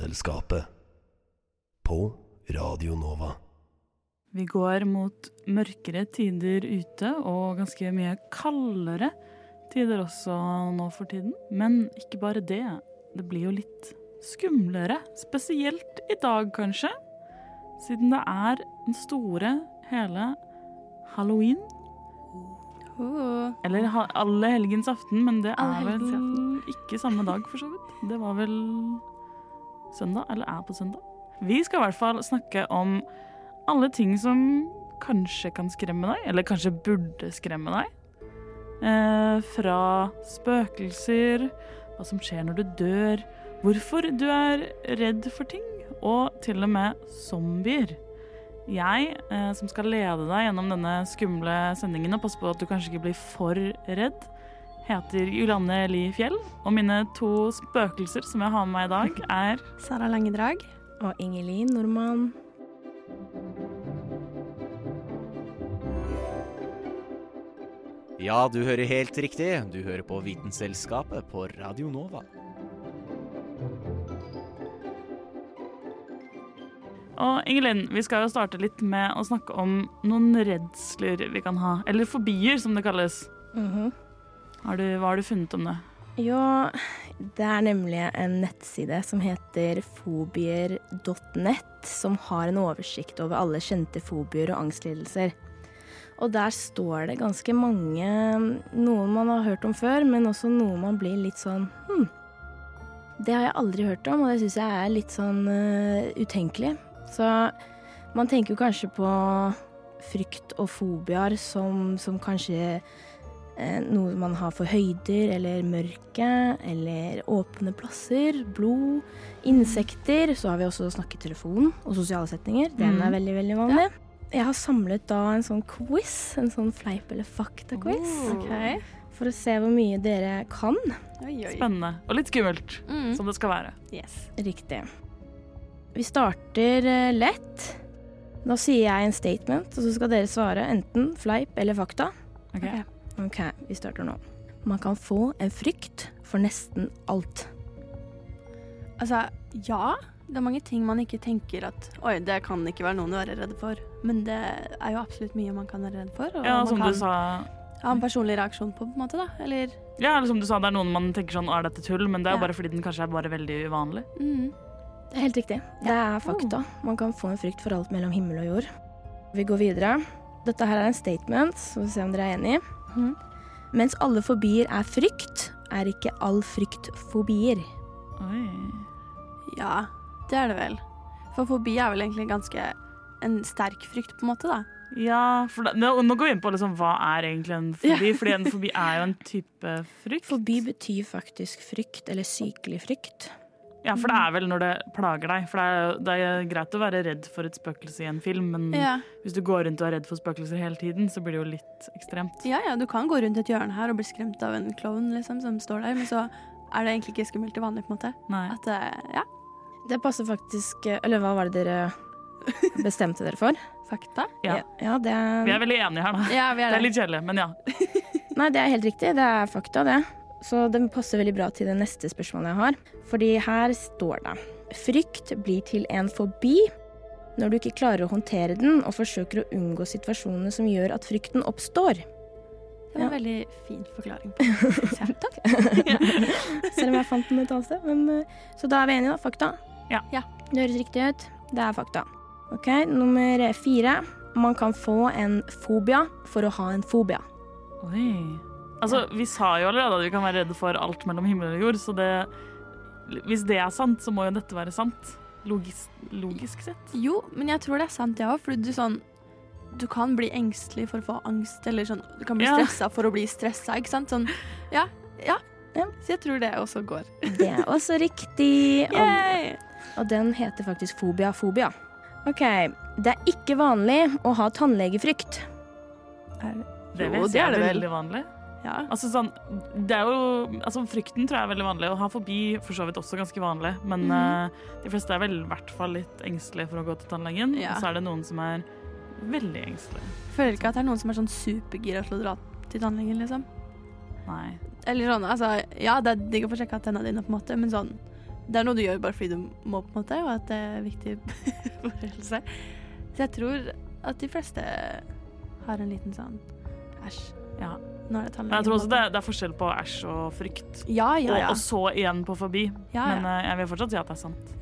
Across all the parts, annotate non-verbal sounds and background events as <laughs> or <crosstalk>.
Vitenselskapet. På Radio Nova. Vi går mot mørkere tider ute, og ganske mye kaldere tider også nå for tiden. Men ikke bare det. Det blir jo litt skumlere. Spesielt i dag, kanskje. Siden det er den store, hele halloween. Oh. Eller alle helgens aften, men det er vel ikke samme dag, for så vidt. Det var vel søndag, eller er på søndag. Vi skal i hvert fall snakke om alle ting som kanskje kan skremme deg, eller kanskje burde skremme deg. Eh, fra spøkelser, hva som skjer når du dør, hvorfor du er redd for ting, og til og med zombier. Jeg, eh, som skal lede deg gjennom denne skumle sendingen og passe på at du kanskje ikke blir for redd, heter Julianne Li Fjell, og mine to spøkelser som jeg har med meg i dag, er Sara Langedrag. Og Ingelin Normann. Ja, du hører helt riktig. Du hører på Vitenselskapet på Radio Nova. Og Ingelin, vi skal jo starte litt med å snakke om noen redsler vi kan ha. Eller fobier, som det kalles. Mhm. Har du, hva har du funnet om det? Jo, det er nemlig en nettside som heter fobier.net, som har en oversikt over alle kjente fobier og angstlidelser. Og der står det ganske mange Noen man har hørt om før, men også noen man blir litt sånn Hm, det har jeg aldri hørt om, og det syns jeg er litt sånn uh, utenkelig. Så man tenker jo kanskje på frykt og fobier som, som kanskje noe man har for høyder eller mørke eller åpne plasser, blod, insekter. Så har vi også snakketelefon og sosiale setninger. Den er Mm. veldig, veldig vanlig. Jeg har samlet da en sånn quiz, en sånn fleip eller fakta-quiz, Ok. for å se hvor mye dere kan. Oi, oi. Spennende. Og litt skummelt, Mm. som det skal være. Yes. Riktig. Vi starter eh, lett. Da sier jeg en statement, og så skal dere svare enten fleip eller fakta. Okay. Ok. Ok, vi starter nå. Man kan få en frykt for nesten alt. Altså, ja. Det er mange ting man ikke tenker at Oi, det kan ikke være noen å være redd for. Men det er jo absolutt mye man kan være redd for. Og Ja, man som kan du sa ha en personlig reaksjon på, på en måte, da. Eller Ja, eller som du sa, det er noen man tenker sånn Er dette tull? Men det er jo Ja. bare fordi den kanskje er bare veldig uvanlig. mm. Det helt riktig. Det er fakta. Man kan få en frykt for alt mellom himmel og jord. Vi går videre. Dette her er en statement, så vi får se om dere er enig. Mhm. Mens alle fobier er frykt, er ikke all frykt fobier. Oi. Ja, det er det vel. For fobi er vel egentlig ganske en sterk frykt, på en måte, da. Ja, for da, nå, nå går vi inn på liksom, hva er egentlig en fobi, Ja. fordi en fobi er jo en type <laughs> frykt. Fobi betyr faktisk frykt, eller sykelig frykt. Ja, for det er vel når det plager deg. For det er, det er greit å være redd for et spøkelse i en film, men Ja. hvis du går rundt og er redd for spøkelser hele tiden, så blir det jo litt ekstremt. ja, ja, du kan gå rundt et hjørne her og bli skremt av en klovn liksom, som står der, men så er det egentlig ikke skummelt til vanlig, på en måte. Nei. At, eh, ja, Det passer faktisk Eller hva var det dere <laughs> bestemte dere for? fakta. Ja. ja det er Vi er veldig enige her, da. Ja, vi Det er er litt kjedelig, men ja. <laughs> Nei, det er helt riktig. Det er fakta, det. Så det passer veldig bra til det neste spørsmålet jeg har. Fordi her står det Frykt blir til en fobi når du ikke klarer å håndtere den og forsøker å unngå situasjonene som gjør at frykten oppstår. Det var en veldig fin forklaring. på <laughs> Takk. <laughs> Selv om jeg fant den et annet sted. Men, eh, så da er vi enige, da. Fakta. Ja. Ja. Det høres riktig ut. Det er fakta. Ok, Nummer fire. Man kan få en fobia for å ha en fobia. Oi. Altså, vi sa jo allerede at vi kan være redde for alt mellom himmel og jord, så det Hvis det er sant, så må jo dette være sant. Logis, logisk sett. Jo, men jeg tror det er sant, jeg òg. For du sånn Du kan bli engstelig for å få angst, eller sånn Du kan bli Ja. stressa for å bli stressa, ikke sant? Sånn Ja. Ja. Så jeg tror det også går. Det er også riktig. <laughs> Og, og den heter faktisk fobiafobia. OK. Det er ikke vanlig å ha tannlegefrykt. Det Jo, det er er det vel. veldig vanlig. Ja. Altså sånn, det er jo, altså Frykten tror jeg er veldig vanlig. Å ha fobi for så vidt også ganske vanlig. Men Mhm. uh, de fleste er vel i hvert fall litt engstelige for å gå til tannlegen. Ja. Og så er det noen som er veldig engstelige. Føler ikke at det er noen som er sånn supergira til å dra til tannlegen, liksom. Nei. Eller sånn, altså Ja, det er digg å få sjekka tennene dine, på en måte, men sånn Det er noe du gjør bare fordi du må, på en måte, og at det er viktig <laughs> for helse. Så jeg tror at de fleste har en liten sånn Æsj, Ja. Nå er det tannlegen. Jeg tror også det, det er forskjell på æsj og frykt. Ja, ja, ja. Og, og så igjen på fobi. ja, Men eh, jeg vil fortsatt si at det er sant.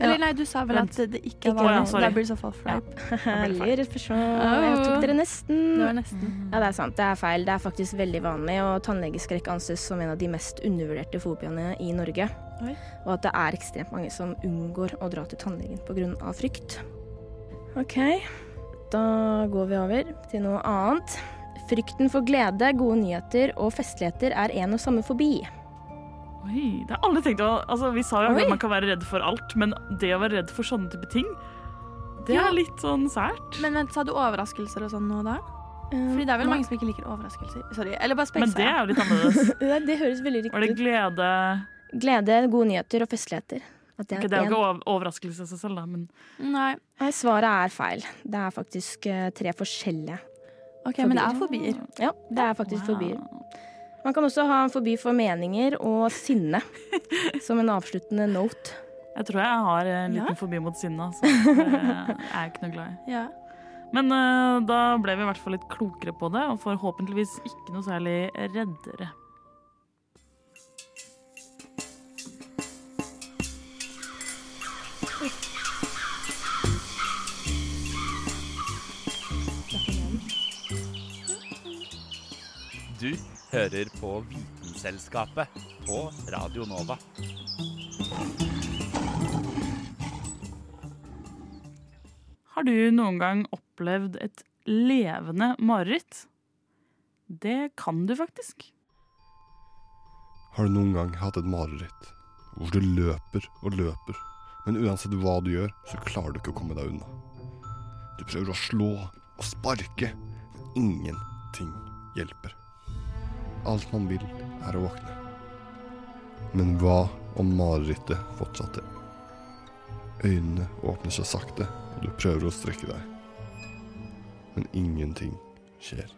Eller nei, du sa vel Vent. at det ikke Ikke er Det. Da blir det så fall fleip. Veldig refusjon. Jeg tok dere nesten. Det var nesten. Ja, det er sant. Det er feil. Det er faktisk veldig vanlig, og tannlegeskrekk anses som en av de mest undervurderte fobiene i Norge. Oi. Og at det er ekstremt mange som unngår å dra til tannlegen pga. frykt. OK, da går vi over til noe annet. Frykten for glede, gode nyheter og festligheter er en og samme fobi. Oi, det har alle tenkt altså, Vi sa jo at man kan være redd for alt, men det å være redd for sånne type ting, det Ja. er litt sånn sært. Men vent, sa du overraskelser og sånn nå da? Fordi det er vel Nei. mange som ikke liker overraskelser. Sorry. Eller bare Men det er jo litt <laughs> annerledes. det, det høres veldig riktig ut. Var det glede Glede, gode nyheter og festligheter. At det er er Det er jo ikke overraskelse i seg selv, da, men Nei. Nei, svaret er feil. Det er faktisk eh, tre forskjellige. OK, men det er fobier. Ja, det er faktisk Wow. fobier. Man kan også ha en fobi for meninger og sinne <laughs> som en avsluttende note. Jeg tror jeg har en liten Ja. fobi mot sinne. Så det er jeg ikke noe glad i. Ja. Men uh, da ble vi i hvert fall litt klokere på det, og forhåpentligvis ikke noe særlig reddere. Du hører på Vitenselskapet på Radio Nova. Har du noen gang opplevd et levende mareritt? Det kan du faktisk. Har du noen gang hatt et mareritt hvor du løper og løper, men uansett hva du gjør, så klarer du ikke å komme deg unna? Du prøver å slå og sparke, men ingenting hjelper. Alt man vil, er å våkne. Men hva om marerittet fortsatte? Øynene åpner seg sakte, og du prøver å strekke deg. Men ingenting skjer.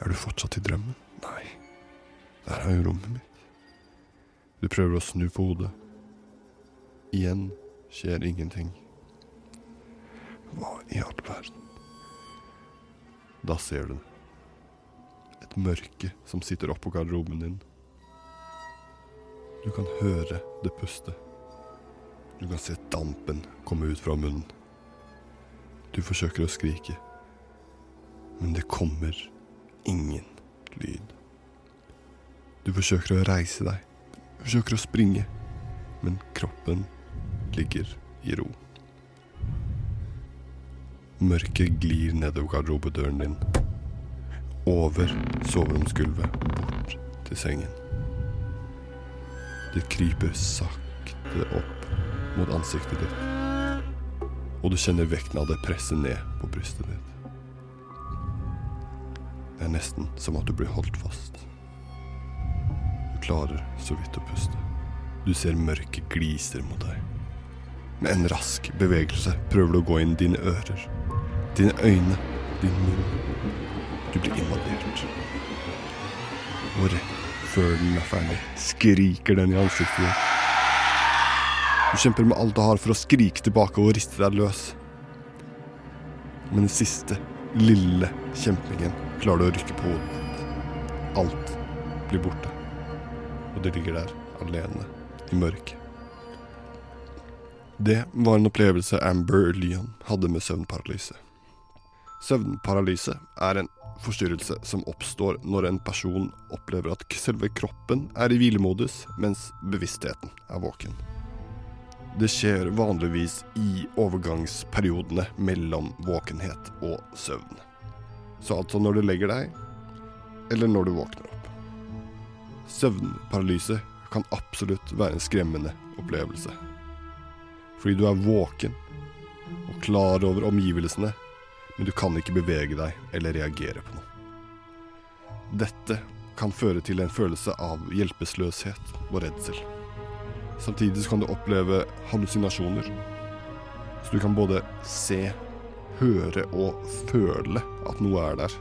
Er du fortsatt i drømmen? Nei. Der er jo rommet mitt. Du prøver å snu på hodet. Igjen skjer ingenting. Hva i all verden? Da ser du det. Et mørke som sitter oppå garderoben din. Du kan høre det puste. Du kan se dampen komme ut fra munnen. Du forsøker å skrike, men det kommer ingen lyd. Du forsøker å reise deg, du forsøker å springe, men kroppen ligger i ro. Mørket glir nedover garderobedøren din, over soveromsgulvet, bort til sengen. Det kryper sakte opp mot ansiktet ditt, og du kjenner vekten av det presse ned på brystet ditt. Det er nesten som at du blir holdt fast. Du klarer så vidt å puste. Du ser mørket gliser mot deg. Med en rask bevegelse prøver du å gå inn dine ører, dine øyne, din munn. Du blir invadert. Og før den er ferdig, skriker den i ansiktet ditt. Du kjemper med alt du har for å skrike tilbake og riste deg løs. Men den siste, lille kjempingen klarer du å rykke på hodet ditt. Alt blir borte. Og du ligger der alene i mørket. Det var en opplevelse Amber Leon hadde med søvnparalyse. Søvnparalyse er en forstyrrelse som oppstår når en person opplever at selve kroppen er i hvilemodus, mens bevisstheten er våken. Det skjer vanligvis i overgangsperiodene mellom våkenhet og søvn. Så altså når du legger deg, eller når du våkner opp. Søvnparalyse kan absolutt være en skremmende opplevelse. Fordi du er våken og klar over omgivelsene, men du kan ikke bevege deg eller reagere på noe. Dette kan føre til en følelse av hjelpeløshet og redsel. Samtidig kan du oppleve hallusinasjoner. Så du kan både se, høre og føle at noe er der.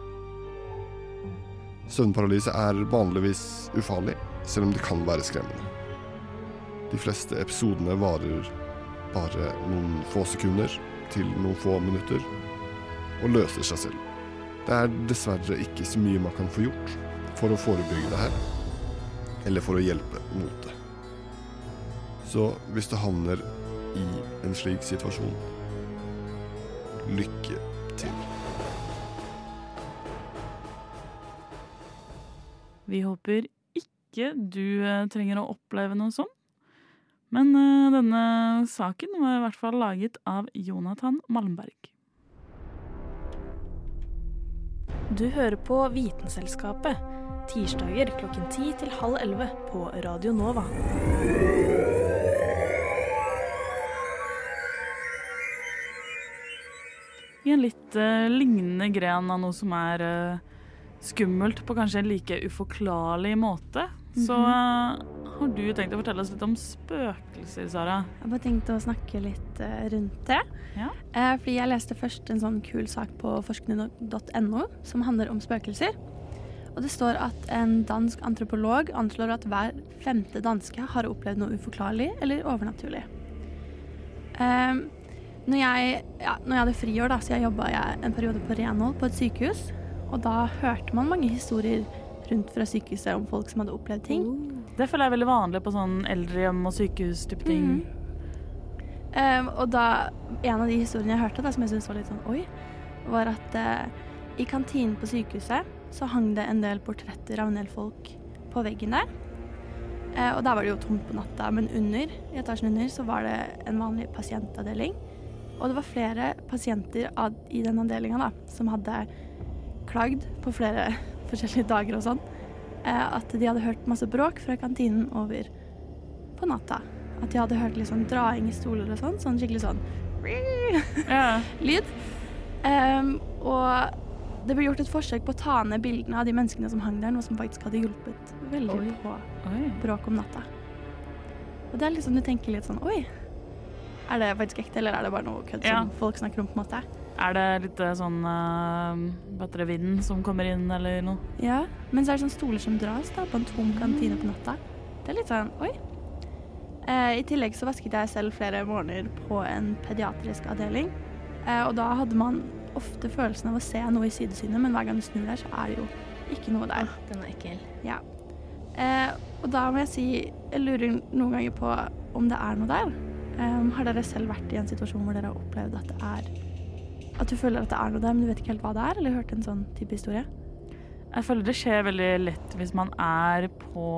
Søvnparalyse er vanligvis ufarlig, selv om det kan være skremmende. De fleste episodene varer bare noen få sekunder til noen få minutter, og løser seg selv. Det er dessverre ikke så mye man kan få gjort for å forebygge det her, eller for å hjelpe mot det. Så hvis du havner i en slik situasjon, lykke til. Vi håper ikke du eh, trenger å oppleve noe sånn. Men eh, denne saken var i hvert fall laget av Jonathan Malmberg. Du hører på Vitenselskapet. Tirsdager klokken 10 til halv 11 på Radio Nova. I en litt uh, lignende gren av noe som er uh, skummelt på kanskje en like uforklarlig måte, så eh, har du tenkt å fortelle oss litt om spøkelser, Sara. Jeg har bare tenkt å snakke litt eh, rundt det. Ja. Eh, fordi jeg leste først en sånn kul sak på forskning.no som handler om spøkelser. Og det står at en dansk antropolog anslår at hver femte danske har opplevd noe uforklarlig eller overnaturlig. Eh, når, jeg, ja, når jeg hadde friår, da, så jeg jobba jeg en periode på renhold på et sykehus. Og da hørte man mange historier rundt fra sykehuset om folk som hadde opplevd ting. Det føler jeg er veldig vanlig på sånn eldrehjem og sykehus-type ting. Um, og da, en av de historiene jeg hørte, da, som jeg syntes var litt sånn oi, var at uh, i kantinen på sykehuset så hang det en del portretter av en del folk på veggen der. Uh, og der var det jo tomt på natta, men under, i etasjen under så var det en vanlig pasientavdeling. Og det var flere pasienter i den avdelinga som hadde klagd på flere forskjellige dager og sånn, eh, at de hadde hørt masse bråk fra kantinen over på natta. At de hadde hørt litt sånn draing i stoler og sånn, sånn skikkelig sånn <laughs> Ja. lyd. Um, og det ble gjort et forsøk på å ta ned bildene av de menneskene som hang der, noe som faktisk hadde hjulpet veldig Oi. på Oi. bråk om natta. Og det er liksom, du tenker litt sånn Oi, er det faktisk ekte, eller er det bare noe kødd Ja. som folk snakker om, på en måte? Er det litt eh, sånn uh, Hva vind som kommer inn, eller noe? Ja, men så er det sånne stoler som dras da, på en tom kantine på natta. Det er litt sånn, oi. Eh, I tillegg så vasket jeg selv flere morgener på en pediatrisk avdeling. Eh, og da hadde man ofte følelsen av å se noe i sidesynet, men hver gang du snur der, så er det jo ikke noe der. Ah, den er ekkel. Ja. Eh, og da må jeg si, jeg lurer noen ganger på om det er noe der. Eh, har dere selv vært i en situasjon hvor dere har opplevd at det er At du føler at det er noe der, men du vet ikke helt hva det er, eller hørt en sånn type historie? Jeg føler det skjer veldig lett hvis man er på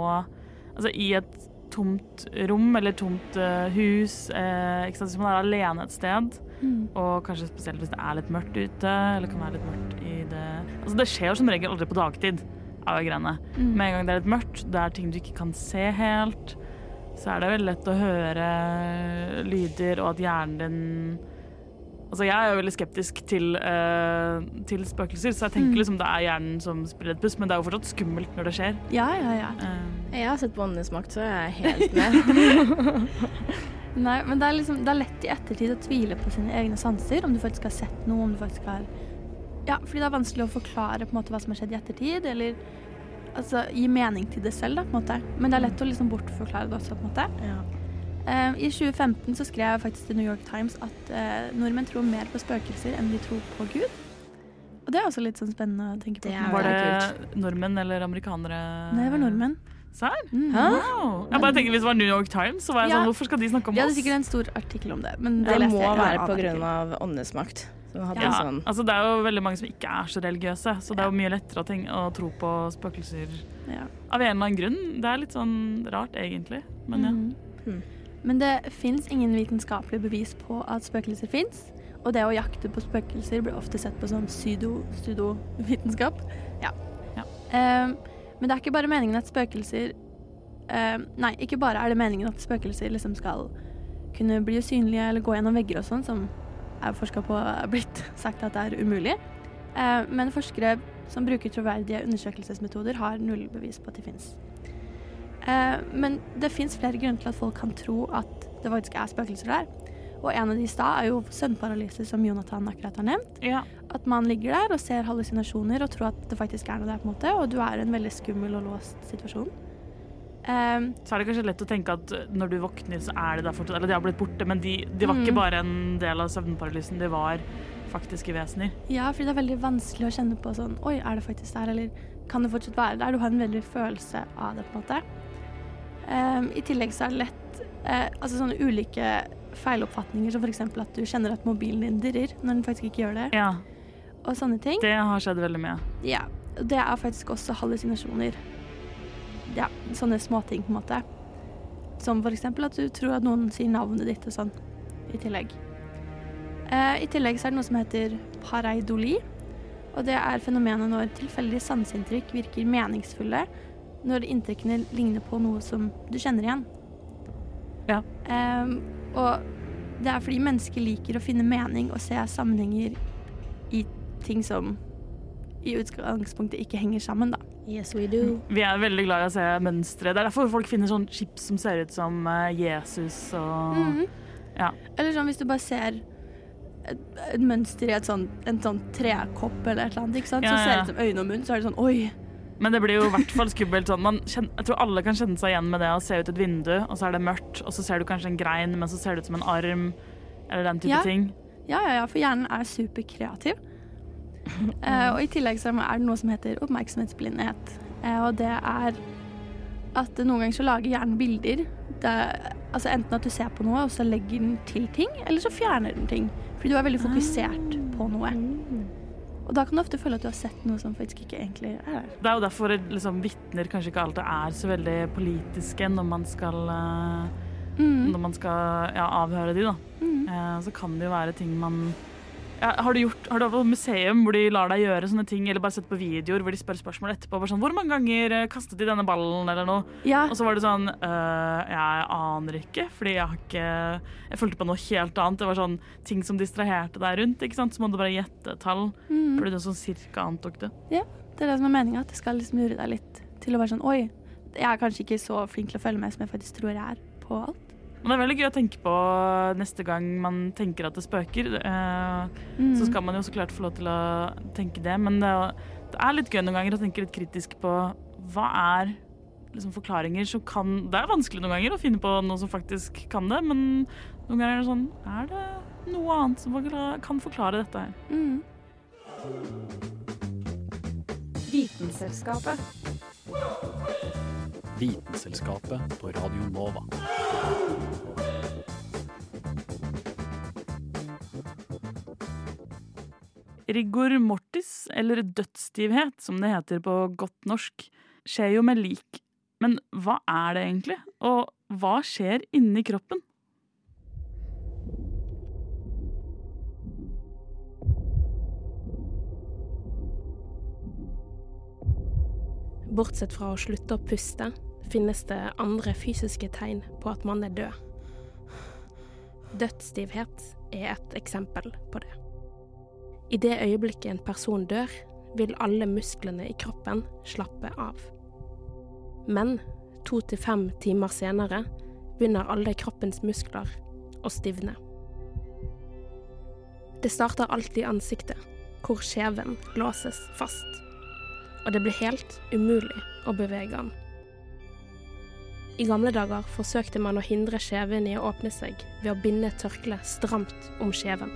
Altså i et tomt rom eller tomt eh, hus. Eh, ikke sant? Hvis man er alene et sted, og kanskje spesielt hvis det er litt mørkt ute, eller kan være litt mørkt i det Altså det skjer jo som regel aldri på dagtid greiene. Mm. Med en gang det er litt mørkt, det er ting du ikke kan se helt, så er det veldig lett å høre lyder, og at hjernen din Altså Jeg er jo veldig skeptisk til, uh, til spøkelser, så jeg tenker Mm. liksom det er hjernen som spiller et puss, men det er jo fortsatt skummelt når det skjer. Ja, ja, ja. Uh. Jeg har sett på Åndenes makt, så jeg er helt med. <laughs> Nei, men det er, liksom, det er lett i ettertid å tvile på sine egne sanser, om du faktisk har sett noe, om du faktisk har Ja, fordi det er vanskelig å forklare på en måte hva som har skjedd i ettertid, eller altså, gi mening til det selv, da, på en måte. Men det er lett å liksom bortforklare det også, på en måte. Ja. Eh, I 2015 så skrev jeg faktisk til New York Times at eh, nordmenn tror mer på spøkelser enn de tror på Gud. Og det er også litt sånn spennende å tenke på. Det er var det nordmenn eller amerikanere? Nei, det var nordmenn. Serr? Mm. Wow. Jeg bare tenker Hvis det var New York Times, så var jeg Ja. sånn Hvorfor skal de snakke om oss? Vi hadde sikkert en stor artikkel om det, men det, Det må jeg. være Ja, på grunn av Åndenes makt. Ja, sånn altså Det er jo veldig mange som ikke er så religiøse, så det er jo mye lettere å, tenke, å tro på spøkelser Ja. av en eller annen grunn. Det er litt sånn rart, egentlig. Men ja. Mhm. Men det fins ingen vitenskapelige bevis på at spøkelser fins. Og det å jakte på spøkelser blir ofte sett på som pseudo-vitenskap. ja. Ja. Um, Men det er ikke bare meningen at spøkelser um, Nei, ikke bare er det meningen at spøkelser liksom skal kunne bli usynlige eller gå gjennom vegger og sånn, som er forska på er blitt <laughs> sagt at det er umulig. Um, men forskere som bruker troverdige undersøkelsesmetoder, har null bevis på at de fins. Eh, men det fins flere grunner til at folk kan tro at det faktisk er spøkelser der. Og en av de i stad er jo søvnparalyse, som Jonathan akkurat har nevnt. Ja. At man ligger der og ser hallusinasjoner og tror at det faktisk er noe der, på en måte, og du er i en veldig skummel og låst situasjon. Um, så er det kanskje lett å tenke at når du våkner, så er de der fortsatt. Eller de har blitt borte, men de, de var mm. ikke bare en del av søvnparalysen, de var faktiske vesener. Ja, fordi det er veldig vanskelig å kjenne på sånn Oi, er det faktisk der, eller kan det fortsatt være der? Du har en veldig følelse av det, på en måte. Um, I tillegg så er det lett uh, Altså sånne ulike feiloppfatninger, som f.eks. at du kjenner at mobilen din dirrer når den faktisk ikke gjør det. Ja. Og sånne ting. Det har skjedd veldig mye. Ja. Det er faktisk også hallusinasjoner ja, sånne småting, på en måte. Som eksempel at du tror at noen sier navnet ditt og sånn, i tillegg. Eh, I tillegg så er det noe som heter pareidoli. Og det er fenomenet når tilfeldige sanseinntrykk virker meningsfulle når inntrykkene ligner på noe som du kjenner igjen. Ja. Um, og det er fordi mennesker liker å finne mening og se sammenhenger i ting som i utgangspunktet ikke henger sammen, da. Yes, we do. Vi er veldig glad i å se mønstre. Det er derfor folk finner sånn chips som ser ut som uh, Jesus og mm. ja. Eller sånn hvis du bare ser et, et mønster i et sånt, en sånn trekopp eller et eller annet, ikke sant? Ja, så ser det ut som øyne og munn, så er det sånn oi. Men det blir jo i hvert fall skummelt. Sånn. Kjenner, jeg tror alle kan kjenne seg igjen med det å se ut et vindu, og så er det mørkt, og så ser du kanskje en grein, men så ser det ut som en arm, eller den type ja. ting. Ja, ja, ja, for hjernen er superkreativ. Uh, <laughs> og i tillegg så er det noe som heter oppmerksomhetsblindhet. Uh, og det er at noen ganger så lager hjernen bilder. Det, altså enten at du ser på noe, og så legger den til ting, eller så fjerner den ting. Fordi du er veldig fokusert på noe. Og da kan du ofte føle at du har sett noe som faktisk ikke egentlig er der. Det er jo derfor liksom, vitner kanskje ikke alltid er så veldig politiske når man skal uh, mm. Når man skal ja, avhøre de, da. Mm. så kan det jo være ting man ja, har, du gjort, har du vært på museum hvor de lar deg gjøre sånne ting, eller bare sett på videoer hvor de spør spørsmål etterpå? Sånn, 'Hvor mange ganger eh, kastet de denne ballen?' eller noe. Ja. Og så var det sånn øh, 'Jeg aner ikke, fordi jeg har ikke Jeg fulgte på noe helt annet.' Det var sånn ting som distraherte deg rundt, ikke sant? så må du bare gjette tall. Mm. Fordi du sånn cirka antok det. Ja, det er det som er meninga. At det skal liksom lure deg litt til å være sånn 'Oi, jeg er kanskje ikke så flink til å følge med som jeg faktisk tror jeg er på alt'. Men det er veldig gøy å tenke på neste gang man tenker at det spøker. Eh, mm. Så skal man jo så klart få lov til å tenke det, men det, det, er litt gøy noen ganger å tenke litt kritisk på hva er liksom forklaringer som kan Det er vanskelig noen ganger å finne på noe som faktisk kan det, men noen ganger er det sånn Er det noe annet som kan forklare dette her? Mm. Vitenselskapet. Vitenselskapet på Radio Nova. Rigor mortis, eller dødsstivhet som det heter på godt norsk, skjer jo med lik. Men hva er det egentlig, og hva skjer inni kroppen? Bortsett fra å slutte å puste, finnes det andre fysiske tegn på at man er død. Dødsstivhet er et eksempel på det. I det øyeblikket en person dør, vil alle musklene i kroppen slappe av. Men to til fem timer senere begynner alle kroppens muskler å stivne. Det starter alltid i ansiktet, hvor kjeven låses fast. Og det blir helt umulig å bevege den. I gamle dager forsøkte man å hindre skjeven i å åpne seg ved å binde et stramt om skjeven.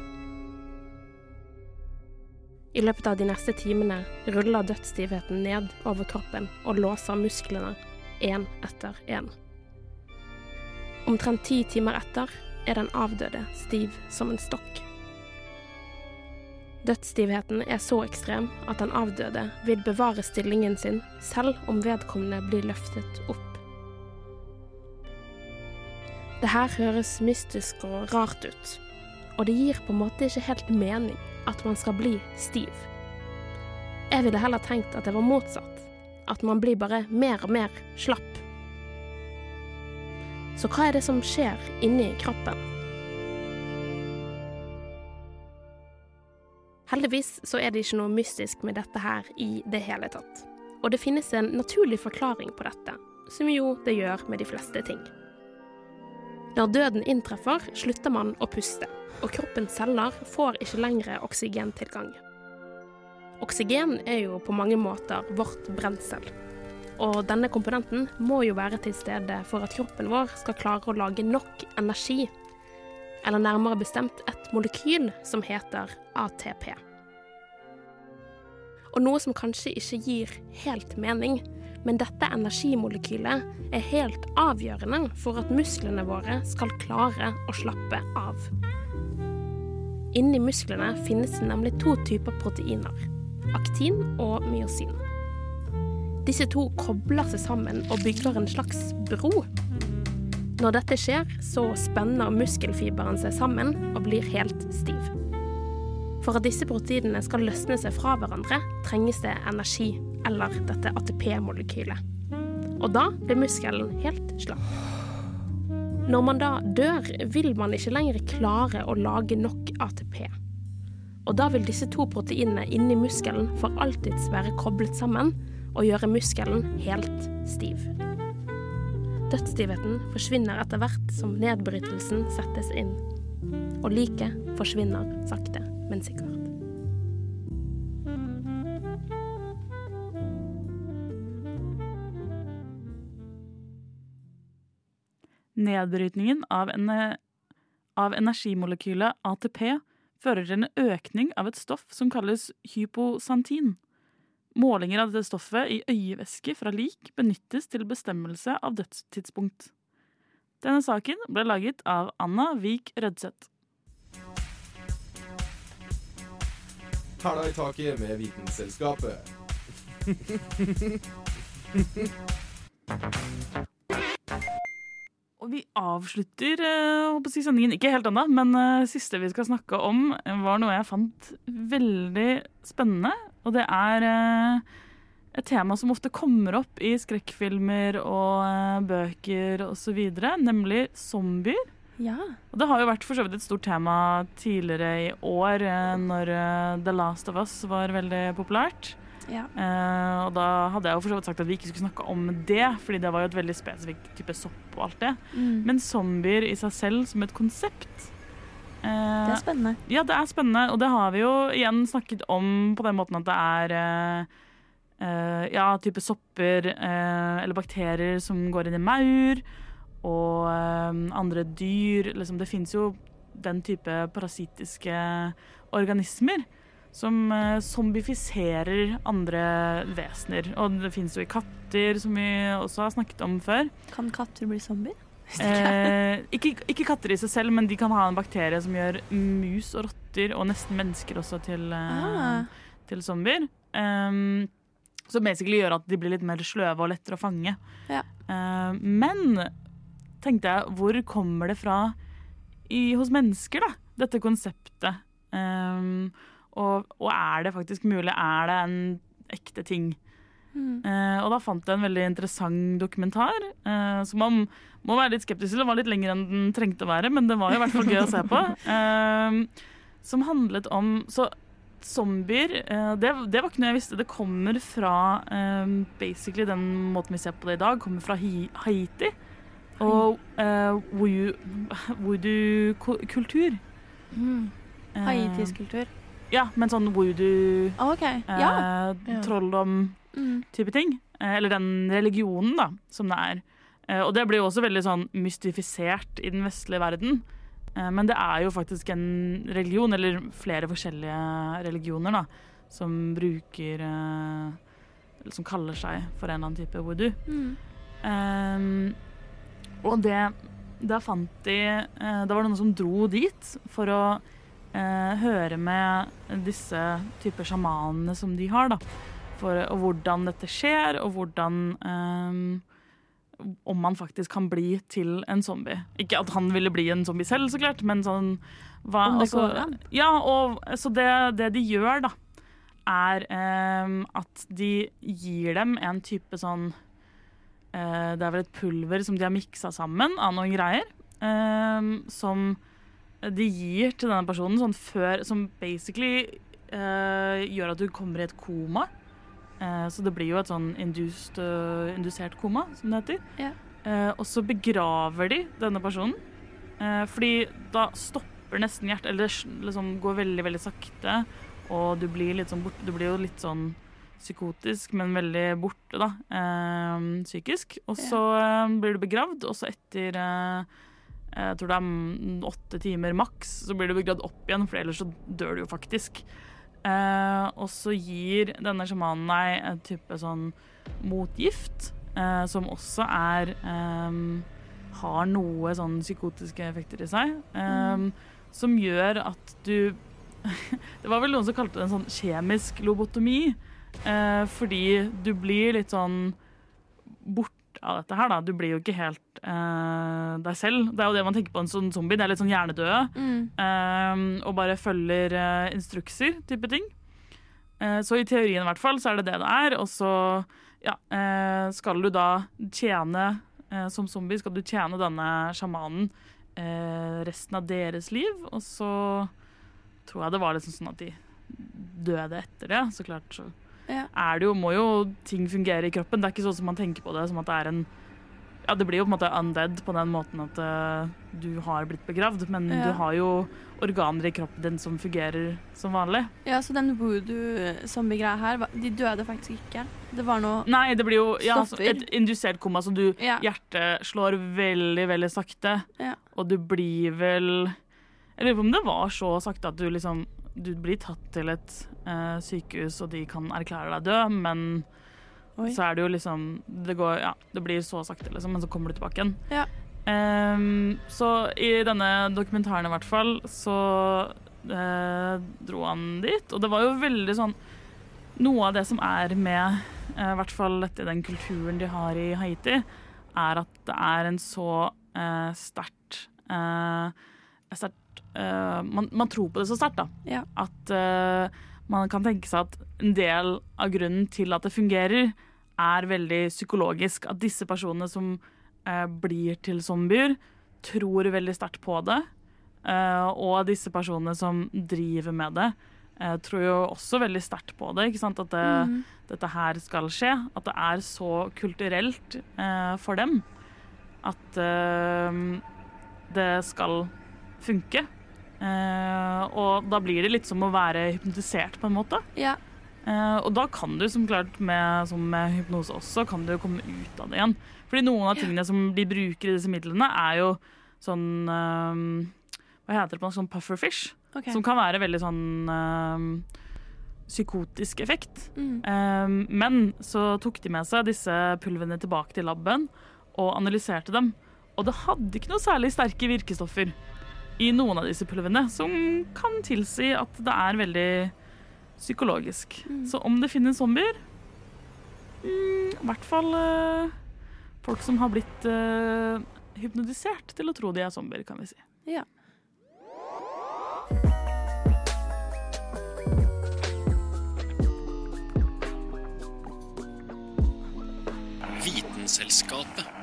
I løpet av de neste timene ruller dødsstivheten ned over kroppen og låser musklene én etter én. Omtrent ti timer etter er den avdøde stiv som en stokk. Dødsstivheten er så ekstrem at den avdøde vil bevare stillingen sin selv om vedkommende blir løftet opp. Det her høres mystisk og rart ut, og det gir på en måte ikke helt mening at man skal bli stiv. Jeg ville heller tenkt at det var motsatt, at man blir bare mer og mer slapp. Så hva er det som skjer inni kroppen? Heldigvis så er det ikke noe mystisk med dette her i det hele tatt. Og det finnes en naturlig forklaring på dette, som jo det gjør med de fleste ting. Når døden inntreffer, slutter man å puste, og kroppens celler får ikke lenger oksygentilgang. Oksygen er jo på mange måter vårt brensel. Og denne komponenten må jo være til stede for at kroppen vår skal klare å lage nok energi. Eller nærmere bestemt et molekyl som heter ATP. Og noe som kanskje ikke gir helt mening, men dette energimolekylet er helt avgjørende for at musklene våre skal klare å slappe av. Inni musklene finnes det nemlig to typer proteiner. Aktin og myosin. Disse to kobler seg sammen og bygger en slags bro. Når dette skjer, så spenner muskelfiberen seg sammen og blir helt stiv. For at disse proteinene skal løsne seg fra hverandre, trenges det energi, eller dette ATP-molekylet. Og da blir muskelen helt slapp. Når man da dør, vil man ikke lenger klare å lage nok ATP. Og da vil disse to proteinene inni muskelen for alltids være koblet sammen og gjøre muskelen helt stiv. Dødsstivheten forsvinner etter hvert som nedbrytelsen settes inn. Og liket forsvinner sakte, men sikkert. Nedbrytningen av, en, av energimolekylet ATP fører til en økning av et stoff som kalles hyposantin. Målinger av dette stoffet i øyevæske fra lik benyttes til bestemmelse av dødstidspunkt. Denne saken ble laget av Anna Vik Rødseth. Hæla i taket med Vitenselskapet. <laughs> Og vi avslutter eh, si sendingen, ikke helt ennå, men uh, siste vi skal snakke om, var noe jeg fant veldig spennende. Og det er uh, et tema som ofte kommer opp i skrekkfilmer og uh, bøker osv., nemlig zombier. Ja. Og det har jo vært for så vidt et stort tema tidligere i år, uh, når eh, The Last of Us var veldig populært. Ja. Uh, og da hadde jeg jo for så vidt sagt at vi ikke skulle snakke om det, fordi det var jo et veldig spesifikt type sopp og alt det. Mm. Men zombier i seg selv som et konsept uh, Det er spennende. Ja, det er spennende, og det har vi jo igjen snakket om på den måten at det er uh, ja, type sopper eller bakterier som går inn i maur, og andre dyr. Liksom, det fins jo den type parasittiske organismer som eh, zombifiserer andre vesener. Og det fins jo i katter, som vi også har snakket om før. Kan katter bli zombier? <laughs> Eh, ikke, ikke katter i seg selv, men de kan ha en bakterie som gjør mus og rotter, og nesten mennesker også, til, eh, Ah. til zombier. Um, som basically gjør at de blir litt mer sløve og lettere å fange. Ja. Uh, men tenkte jeg, hvor kommer det fra i, hos mennesker, da? Dette konseptet. Um, og, og er det faktisk mulig? Er det en ekte ting? Mm. Eh, og da fant jeg en veldig interessant dokumentar, eh, som man må være litt skeptisk til. Den var litt lenger enn den trengte å være, men det var i hvert fall gøy å se på. <laughs> Eh, som handlet om Så zombier det, det var ikke noe jeg visste. Det kommer fra basically den måten vi ser på det i dag, kommer fra Hi Haiti. Og uh, <laughs> voodoo-kultur. Mm. Haitisk kultur. Ja, men sånn voodoo Ah, OK. eh, Ja. Ja. trolldom-type Mm. ting. Eh, eller den religionen, da, som det er. Eh, og det blir jo også veldig sånn mystifisert i den vestlige verden. Eh, men det er jo faktisk en religion, eller flere forskjellige religioner, da, som bruker eh, Eller som kaller seg for en eller annen type voodoo. Mm. Um, og det Da fant de eh, Da var det noen som dro dit for å eh, høre med disse typer sjamanene som de har, da. For, og hvordan dette skjer, og hvordan ehm, Om man faktisk kan bli til en zombie. Ikke at han ville bli en zombie selv, så klart, men sånn hva, Om det altså- går an? Ja, og så det, det de gjør, da, er eh, at de gir dem en type sånn eh, Det er vel et pulver som de har miksa sammen av noen greier. eh, som de gir til denne personen sånn før Som basically uh, gjør at du kommer i et koma. Uh, så det blir jo et sånn induced, uh, indusert koma, som det heter. Ja. Og så begraver de denne personen. Fordi da stopper nesten hjertet, eller det liksom går veldig, veldig sakte. Og du blir litt sånn borte. Du blir jo litt sånn psykotisk, men veldig borte, da. Psykisk. Og så blir du begravd, og så etter jeg tror det er mm, åtte timer maks, så blir du begravd opp igjen, for ellers så dør du jo faktisk. Eh, og så gir denne sjamanen deg en type sånn motgift, eh, som også er eh, Har noe sånn psykotiske effekter i seg. eh, Som gjør at du <laughs> Det var vel noen som kalte det en sånn kjemisk lobotomi. eh, fordi du blir litt sånn borte av dette her, da. Du blir jo ikke helt uh, deg selv. Det er jo det man tenker på en sånn zombie. Det er litt sånn hjernedøde. Mm. Uh, og bare følger uh, instrukser, type ting. Eh, så i teorien i hvert fall, så er det det det er. Og så ja, skal du da tjene Som zombie skal du tjene denne sjamanen resten av deres liv. Og så tror jeg det var liksom sånn at de døde etter det. Så klart så Ja. er det jo, må jo ting fungere i kroppen. Det er ikke sånn som man tenker på det, som at det er en Ja, det blir jo på en måte undead på den måten at uh, du har blitt begravd, men Ja. du har jo organer i kroppen din som fungerer som vanlig. Ja, så den voodoo-zombie-greia her, de døde faktisk ikke. Det var noe Nei, det blir jo ja, altså, et indusert koma, så du Ja. Hjertet slår veldig, veldig sakte, Ja. og du blir vel Jeg lurer på om det var så sakte at du liksom Du blir tatt til et eh, sykehus, og de kan erklære deg død, men Oi. så er det jo liksom Det går Ja, det blir så sakte, liksom, men så kommer du tilbake igjen. Ja. Um, så i denne dokumentaren i hvert fall, så eh, dro han dit, og det var jo veldig sånn Noe av det som er med eh, i hvert fall dette, den kulturen de har i Haiti, er at det er en så eh, sterkt eh, sterkt, eh, man, man tror på det så sterkt, da. Ja. At uh, man kan tenke seg at en del av grunnen til at det fungerer, er veldig psykologisk. At disse personene som uh, blir til zombier, tror veldig sterkt på det. Og disse personene som driver med det, tror jo også veldig sterkt på det. At det, mm. dette her skal skje. At det er så kulturelt for dem at det skal funke. Eh, og da blir det litt som å være hypnotisert, på en måte. Ja. Uh, og da kan du, som klart med, som med hypnose også, kan du komme ut av det igjen. Fordi noen av tingene som de bruker i disse midlene, er jo sånn uh, Hva heter det på norsk? Sånn pufferfish. Okay. Som kan være veldig sånn eh, psykotisk effekt. Mm. Eh, men så tok de med seg disse pulvene tilbake til laben og analyserte dem. Og det hadde ikke noe særlig sterke virkestoffer i noen av disse pulvene, som kan tilsi at det er veldig psykologisk. Så om det finnes zombier mm, I hvert fall uh, folk som har blitt uh, hypnotisert til å tro de er zombier, kan vi si. Ja. Vitenselskapet.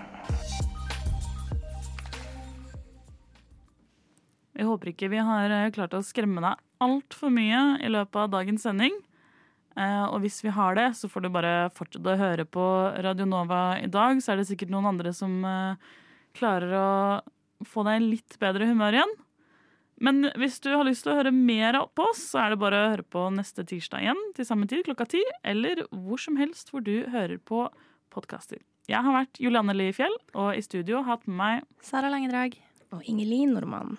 Jeg håper ikke vi har eh, klart å skremme deg altfor mye i løpet av dagens sending. Eh, og hvis vi har det, så får du bare fortsette å høre på Radio Nova i dag. Så er det sikkert noen andre som eh, klarer å få deg i litt bedre humør igjen. Men hvis du har lyst til å høre mer på oss, så er det bare å høre på neste tirsdag igjen til samme tid klokka ti, eller hvor som helst hvor du hører på podkaster. Jeg har vært Julianne Lie Fjell, og i studio har hatt med meg Sara Langedrag. Og Ingelin Normann.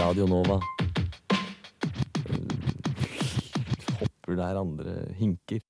Radio Nova. Hopper der andre hinker.